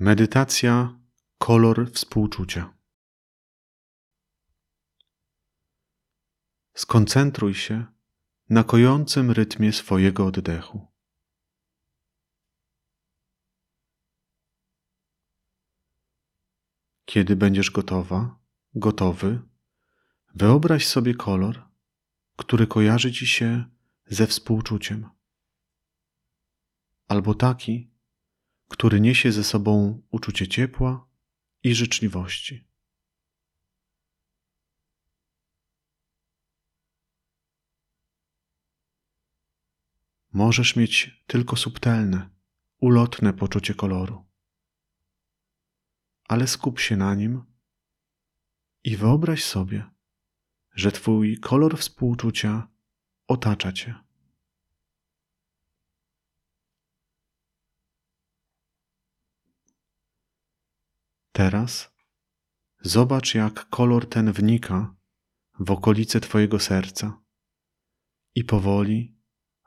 Medytacja kolor współczucia. Skoncentruj się na kojącym rytmie swojego oddechu. Kiedy będziesz gotowa, gotowy, wyobraź sobie kolor, który kojarzy ci się ze współczuciem, albo taki, który niesie ze sobą uczucie ciepła i życzliwości. Możesz mieć tylko subtelne, ulotne poczucie koloru, ale skup się na nim i wyobraź sobie, że Twój kolor współczucia otacza Cię. Teraz zobacz, jak kolor ten wnika w okolice Twojego serca i powoli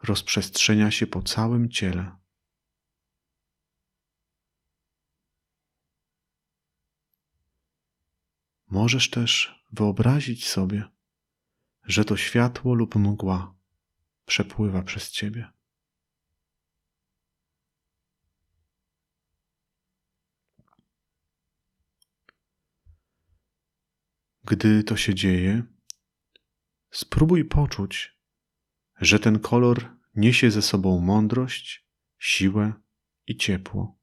rozprzestrzenia się po całym ciele. Możesz też wyobrazić sobie, że to światło lub mgła przepływa przez Ciebie. Gdy to się dzieje, spróbuj poczuć, że ten kolor niesie ze sobą mądrość, siłę i ciepło,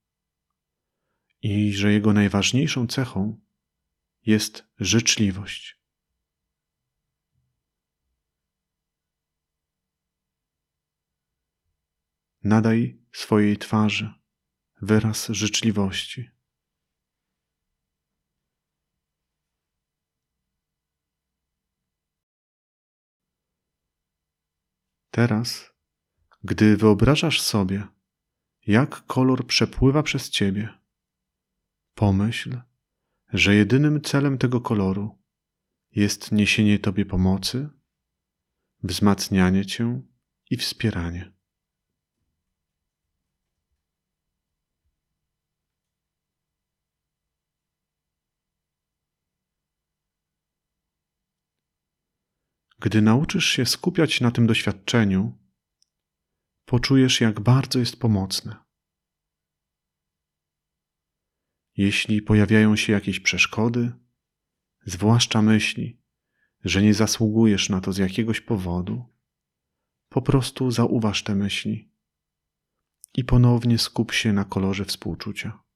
i że jego najważniejszą cechą jest życzliwość. Nadaj swojej twarzy wyraz życzliwości. Teraz, gdy wyobrażasz sobie, jak kolor przepływa przez ciebie, pomyśl, że jedynym celem tego koloru jest niesienie tobie pomocy, wzmacnianie cię i wspieranie. Gdy nauczysz się skupiać na tym doświadczeniu, poczujesz, jak bardzo jest pomocne. Jeśli pojawiają się jakieś przeszkody, zwłaszcza myśli, że nie zasługujesz na to z jakiegoś powodu, po prostu zauważ te myśli i ponownie skup się na kolorze współczucia.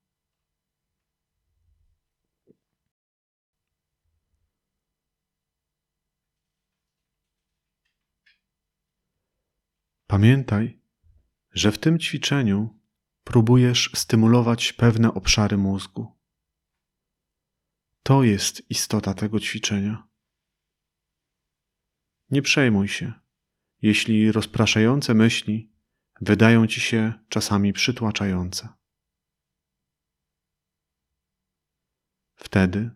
Pamiętaj, że w tym ćwiczeniu próbujesz stymulować pewne obszary mózgu. To jest istota tego ćwiczenia. Nie przejmuj się, jeśli rozpraszające myśli wydają ci się czasami przytłaczające. Wtedy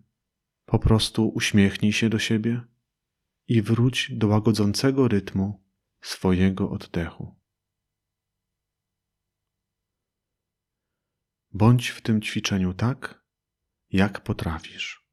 po prostu uśmiechnij się do siebie i wróć do łagodzącego rytmu swojego oddechu. Bądź w tym ćwiczeniu tak, jak potrafisz.